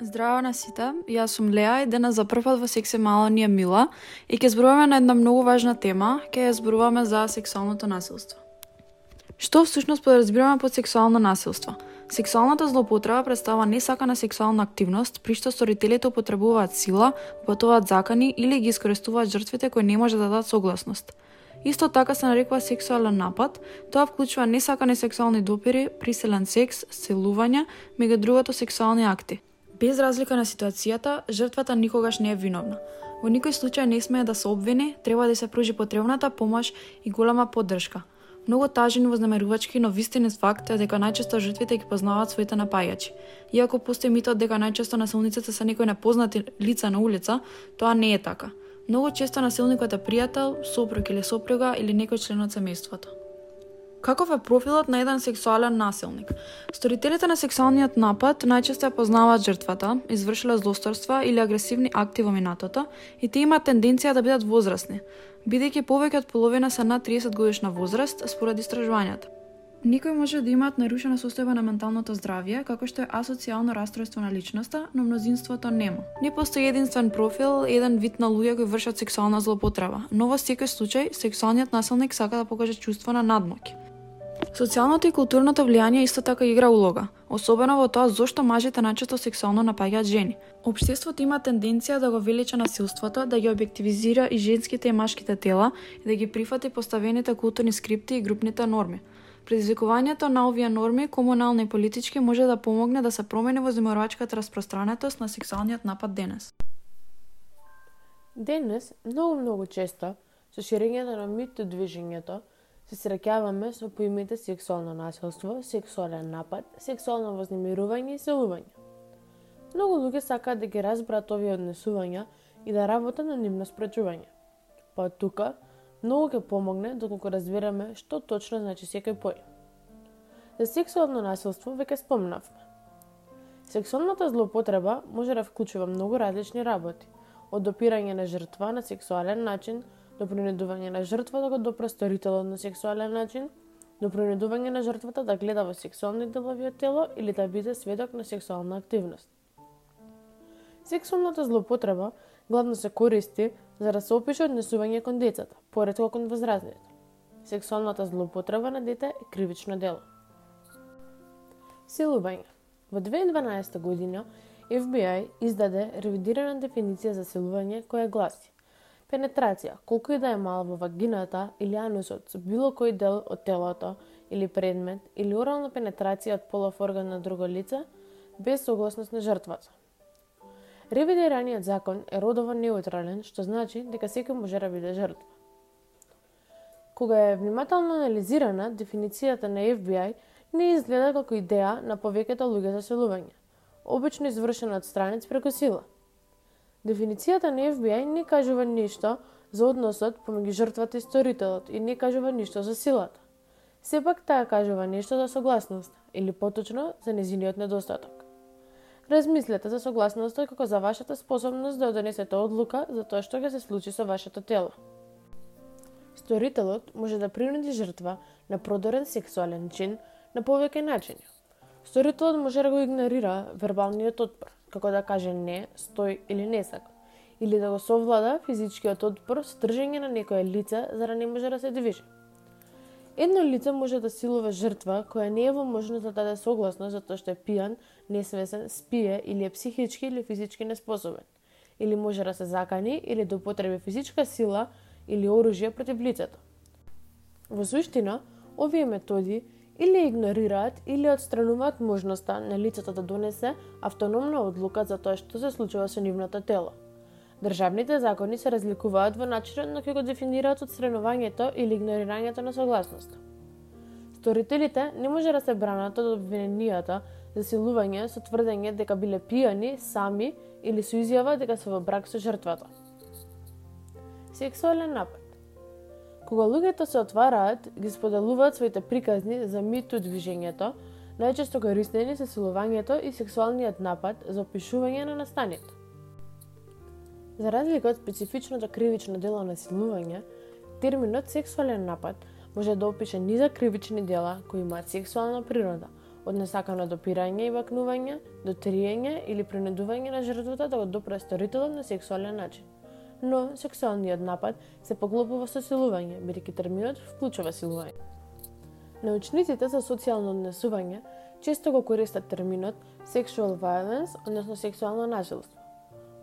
Здраво на сите, јас сум Леа и денес за прв пат во секси мало ни е Мила и ќе зборуваме на една многу важна тема, ќе ја зборуваме за сексуалното насилство. Што всушност подразбираме под сексуално насилство? Сексуалната злоупотреба представа несакана сексуална активност при што сторителите употребуваат сила, упатуваат закани или ги искористуваат жртвите кои не може да дадат согласност. Исто така се нарекува сексуален напад, тоа вклучува несакани сексуални допири, приселен секс, силување, меѓу другото сексуални акти. Без разлика на ситуацијата, жртвата никогаш не е виновна. Во никој случај не смее да се обвини, треба да се пружи потребната помош и голема поддршка – Многу тажен и вознамерувачки, но вистинен факт е дека најчесто жртвите ги познаваат своите напајачи. Иако постои митот дека најчесто насилниците се некои непознати лица на улица, тоа не е така. Многу често насилникот е пријател, сопруг или сопруга или некој член од семејството. Каков е профилот на еден сексуален насилник? Сторителите на сексуалниот напад најчесто ја познаваат жртвата, извршиле злосторства или агресивни акти во минатото и тие имаат тенденција да бидат возрастни, бидејќи повеќе од половина се над 30 годишна возраст според истражувањата. Никој може да имаат нарушена состојба на менталното здравје, како што е асоцијално расстройство на личноста, но мнозинството нема. Не постои единствен профил, еден вид на луѓе кои вршат сексуална злопотреба, но во секој случај сексуалниот насилник сака да покаже чувство на надмоќ. Социјалното и културното влијание исто така игра улога, особено во тоа зошто мажите најчесто сексуално напаѓаат жени. Обштеството има тенденција да го велича насилството, да ги објективизира и женските и машките тела и да ги прифати поставените културни скрипти и групните норми. Предизвикувањето на овие норми, комунални и политички, може да помогне да се промени воземорачката распространетост на сексуалниот напад денес. Денес, многу-многу често, со ширењето на мито движењето, се среќаваме со поимите сексуално насилство, сексуален напад, сексуално вознемирување и селување. Многу луѓе сакаат да ги разберат овие однесувања и да работат на нивно спречување. Па тука, многу ќе помогне доколку разбереме што точно значи секој поим. За сексуално насилство веќе спомнавме. Сексуалната злоупотреба може да вклучува многу различни работи, од допирање на жртва на сексуален начин до принудување на жртвата да го допре сторителот на сексуален начин, до принудување на жртвата да гледа во сексуални делови од тело или да биде сведок на сексуална активност. Сексуалната злоупотреба главно се користи за да се опише однесување кон децата, поредко кон возрастните. Сексуалната злоупотреба на дете е кривично дело. Силување. Во 2012 година FBI издаде ревидирана дефиниција за силување која гласи Пенетрација, колку и да е мала во вагината или анусот со било кој дел од телото или предмет или орална пенетрација од полов орган на друго лице без согласност на жртвата. Ревидираниот закон е родово неутрален, што значи дека секој може да биде жртва. Кога е внимателно анализирана, дефиницијата на FBI не изгледа како идеја на повеќето луѓе за селување, обично извршена од странец преку сила – Дефиницијата на FBI не кажува ништо за односот помеѓу жртвата и сторителот и не кажува ништо за силата. Сепак таа кажува нешто за согласност, или поточно за незиниот недостаток. Размислете за согласноста како за вашата способност да донесете одлука за тоа што ќе се случи со вашето тело. Сторителот може да принуди жртва на продорен сексуален чин на повеќе начини. Сторителот може да го игнорира вербалниот отпор, како да каже не, стој или не сака, или да го совлада физичкиот отпор со држење на некое лице за да не може да се движи. Едно лице може да силува жртва која не е во можност да даде согласно затоа што е пијан, несвесен, спие или е психички или физички неспособен. Или може да се закани или да употреби физичка сила или оружје против лицето. Во суштина, овие методи или игнорираат или отстрануваат можноста на лицето да донесе автономна одлука за тоа што се случува со нивното тело. Државните закони се разликуваат во начинот на кој го дефинираат отстранувањето или игнорирањето на согласност. Сторителите не може да се бранат од обвиненијата за силување со тврдење дека биле пијани сами или со изјава дека се во брак со жртвата. Сексуален напад Кога луѓето се отвараат, ги споделуваат своите приказни за миту движењето, најчесто кориснени се силувањето и сексуалниот напад за опишување на настанието. За разлика од специфичното кривично дело на силување, терминот сексуален напад може да опише низа кривични дела кои имаат сексуална природа, од несакано допирање и бакнување до триење или принудување на жртвата да го допре сторителот на сексуален начин. Но сексуалниот напад се поглобува со силување, бидејќи терминот вклучува силување. Научниците за социјално однесување често го користат терминот sexual violence, односно сексуално насилство.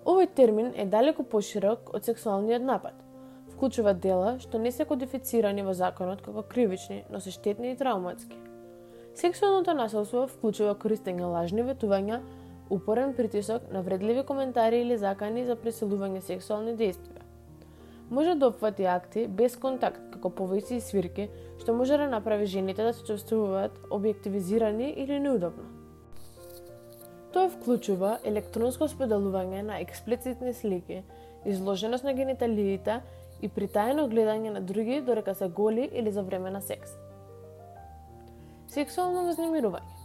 Овој термин е далеко поширок од сексуалниот напад. Вклучува дела што не се кодифицирани во законот како кривични, но се штетни и травматски. Сексуалното насилство вклучува користење лажни ветувања, упорен притисок, на вредливи коментари или закани за пресилување сексуални действија. Може да опфати акти без контакт, како повици и свирки, што може да направи жените да се чувствуваат објективизирани или неудобно. Тоа вклучува електронско споделување на експлицитни слики, изложеност на гениталиите и притаено гледање на други дорека се голи или за време на секс. Сексуално вознемирување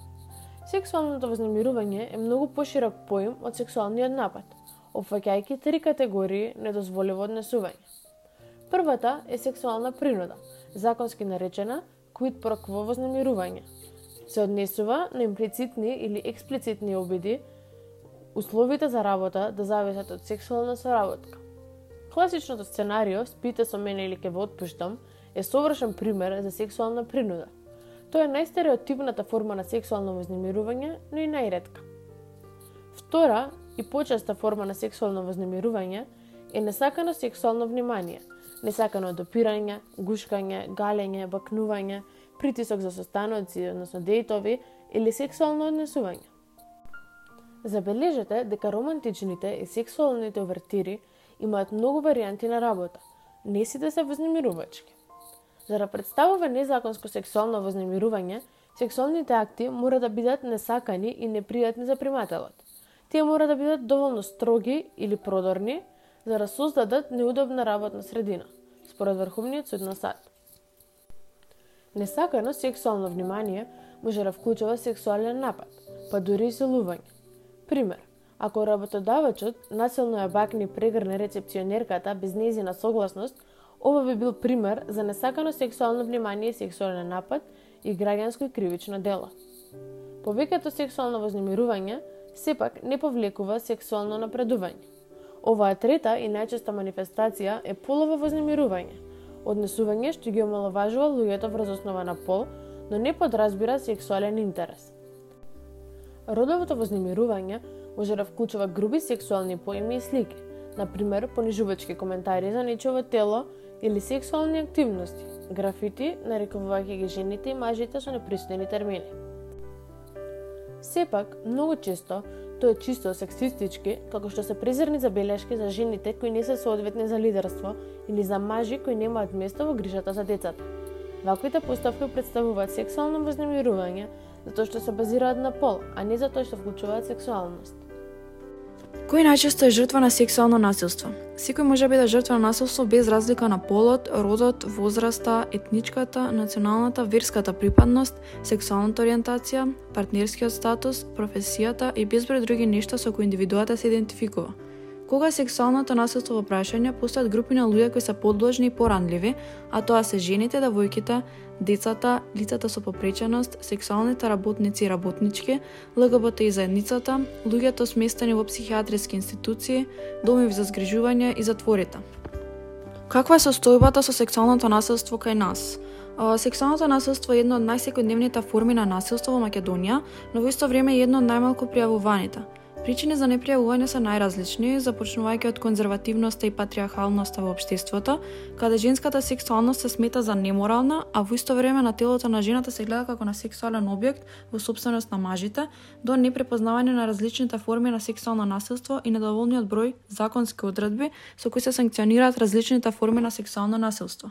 Сексуалното вознемирување е многу поширок поим од сексуалниот напад, опфаќајќи три категории недозволиво однесување. Првата е сексуална принуда, законски наречена quid pro quo вознемирување. Се однесува на имплицитни или експлицитни обиди, условите за работа да зависат од сексуална соработка. Класичното сценарио «Спите со мене или ке ве отпуштам» е совршен пример за сексуална принуда. Тоа е најстереотипната форма на сексуално вознемирување, но и најредка. Втора и почеста форма на сексуално вознемирување е несакано сексуално внимание, несакано допирање, гушкање, галење, бакнување, притисок за состаноци, односно дејтови или сексуално однесување. Забележете дека романтичните и сексуалните овертири имаат многу варијанти на работа. Не сите се вознемирувачки. За да представува незаконско сексуално вознемирување, сексуалните акти мора да бидат несакани и непријатни за примателот. Тие мора да бидат доволно строги или продорни, за да создадат неудобна работна средина, според Врховниот суд на САД. Несакано сексуално внимание може да вклучува сексуален напад, па дури и силување. Пример, ако работодавачот насилно ја бакни прегрне рецепционерката без незина согласност, Ова би бил пример за несакано сексуално внимание и сексуален напад и граѓанско и кривично дело. Повеќето сексуално вознемирување сепак не повлекува сексуално напредување. Оваа трета и најчеста манифестација е полово вознемирување, однесување што ги омаловажува луѓето врз основа на пол, но не подразбира сексуален интерес. Родовото вознемирување може да вклучува груби сексуални поими и слики, например понижувачки коментари за нечово тело или сексуални активности, графити, нарекувајќи ги жените и мажите со непристојни термини. Сепак, многу често, тоа е чисто сексистички, како што се презирни забелешки за жените кои не се соодветни за лидерство или за мажи кои немаат место во грижата за децата. Ваквите поставки представуваат сексуално вознемирување затоа што се базираат на пол, а не затоа што вклучуваат сексуалност. Кој најчесто е жртва на сексуално насилство? Секој може да биде жртва на насилство без разлика на полот, родот, возраста, етничката, националната, верската припадност, сексуалната ориентација, партнерскиот статус, професијата и безброј други нешта со кои индивидуата се идентификува. Кога сексуалното насилство во прашање, постојат групи на луѓе кои се подложни и поранливи, а тоа се жените, девојките, децата, лицата со попреченост, сексуалните работници и работнички, ЛГБТ и заедницата, луѓето сместени во психијатриски институции, домови за згрижување и затворите. Каква е состојбата со сексуалното насилство кај нас? Сексуалното насилство е едно од најсекојдневните форми на насилство во Македонија, но во исто време е едно од најмалку пријавуваните – Причини за непријавување се најразлични, започнувајќи од конзервативноста и патриархалноста во општеството, каде женската сексуалност се смета за неморална, а во исто време на телото на жената се гледа како на сексуален објект во собственост на мажите, до непрепознавање на различните форми на сексуално насилство и недоволниот број законски одредби со кои се санкционираат различните форми на сексуално насилство.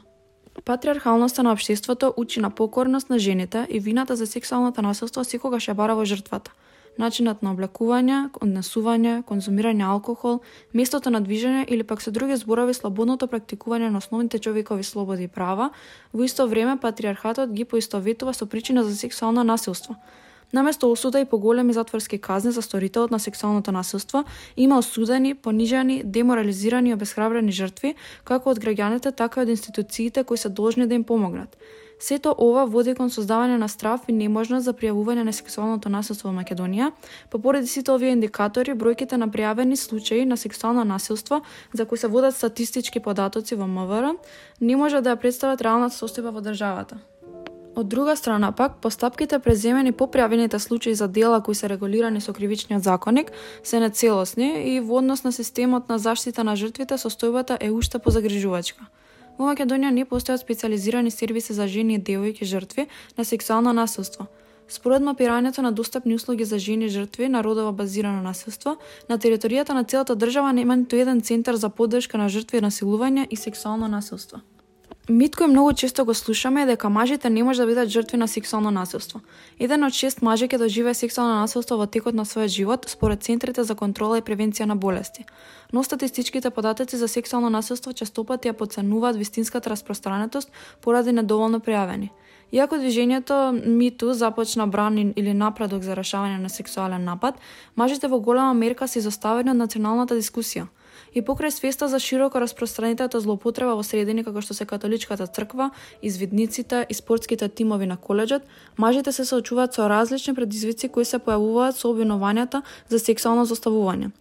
Патриархалноста на општеството учи на покорност на жените и вината за сексуалното насилство секогаш ја бара во жртвата – начинот на облекување, однесување, конзумирање алкохол, местото на движење или пак со други зборови слободното практикување на основните човекови слободи и права, во исто време патриархатот ги поистоветува со причина за сексуално насилство. Наместо осуда и поголеми затворски казни за сторителот на сексуалното насилство, има осудени, понижени, деморализирани и обесхрабрени жртви, како од граѓаните, така и од институциите кои се должни да им помогнат. Сето ова води кон создавање на страф и неможност за пријавување на сексуалното насилство во Македонија. па поради сите овие индикатори, бројките на пријавени случаи на сексуално насилство за кои се водат статистички податоци во МВР не може да ја представат реалната состојба во државата. Од друга страна пак, постапките преземени по пријавените случаи за дела кои се регулирани со кривичниот законник се нецелосни и во однос на системот на заштита на жртвите состојбата е уште позагрижувачка. Во Македонија не постојат специализирани сервиси за жени и девојки жртви на сексуално насилство. Според мапирањето на достапни услуги за жени жртви на родово базирано насилство, на територијата на целата држава нема ниту еден центар за поддршка на жртви насилување и сексуално насилство. Мит кој многу често го слушаме е дека мажите не може да бидат жртви на сексуално насилство. Еден од шест мажи ќе доживее сексуално насилство во текот на својот живот, според Центрите за контрола и превенција на болести. Но статистичките податоци за сексуално насилство честопати ја подценуваат вистинската распространетост поради недоволно пријавени. Иако движењето МИТУ започна бран или напредок за решавање на сексуален напад, мажите во голема мерка се изоставени од националната дискусија – И покрај свеста за широко распространетата злоупотреба во средини како што се католичката црква, извидниците и спортските тимови на коледжот, мажите се соочуваат со различни предизвици кои се појавуваат со обвинувањата за сексуално заставување.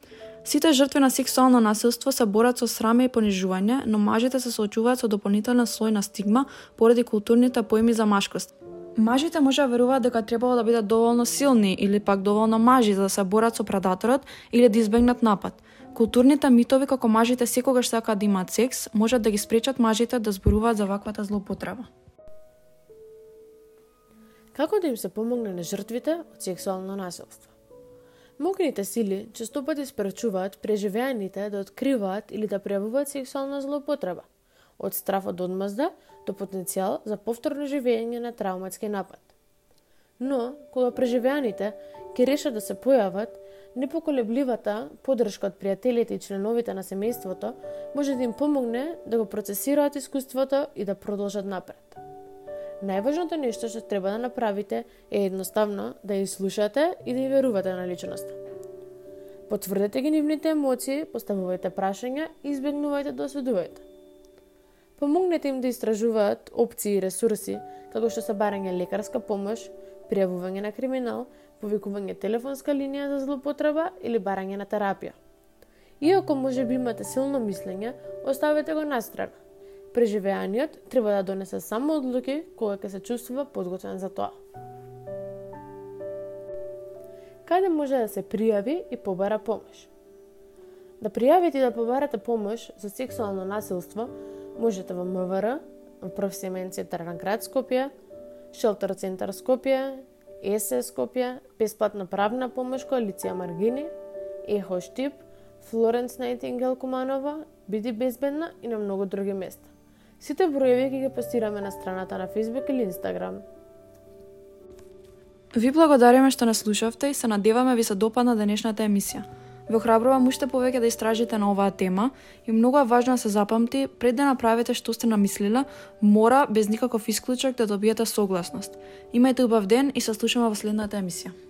Сите жртви на сексуално насилство се борат со сраме и понижување, но мажите се соочуваат со дополнителна слој на стигма поради културните поими за машкост. Мажите може да веруваат дека требало да бидат доволно силни или пак доволно мажи за да се борат со предаторот или да избегнат напад. Културните митови како мажите секогаш сакаат да имаат секс, можат да ги спречат мажите да зборуваат за ваквата злоупотреба. Како да им се помогне на жртвите од сексуално насилство? Мокните сили често пати спречуваат преживеаните да откриваат или да пријавуваат сексуална злоупотреба, од страф од одмазда до потенцијал за повторно живење на травматски напад. Но, кога преживеаните ќе решат да се појават, Непоколебливата поддршка од пријателите и членовите на семејството може да им помогне да го процесираат искуството и да продолжат напред. Најважното нешто што треба да направите е едноставно да ја слушате и да ја верувате на личноста. Потврдете ги нивните емоции, поставувајте прашања и избегнувајте да осудувајте. Помогнете им да истражуваат опции и ресурси, како што се барање лекарска помош, пријавување на криминал, повикување телефонска линија за злопотреба или барање на терапија. Иако може би имате силно мислење, оставете го настрана. Преживеаниот треба да донесе само одлуки кога ќе се чувствува подготвен за тоа. Каде може да се пријави и побара помош? Да пријавите и да побарате помош за сексуално насилство можете во МВР, во професионален центар на град Скопје, Шелтер центар Скопје, ЕСЕ Скопје, бесплатна правна помош коалиција Маргини, Ехо Штип, Флоренс Найтингел Куманова, Биди безбедна и на многу други места. Сите броеви ќе ги постираме на страната на Facebook или Instagram. Ви благодариме што нас слушавте и се надеваме ви се допадна денешната емисија. Ве охрабрувам уште повеќе да истражите на оваа тема и многу е важно да се запамти пред да направите што сте намислила, мора без никаков исклучок да добиете согласност. Имајте убав ден и се слушаме во следната емисија.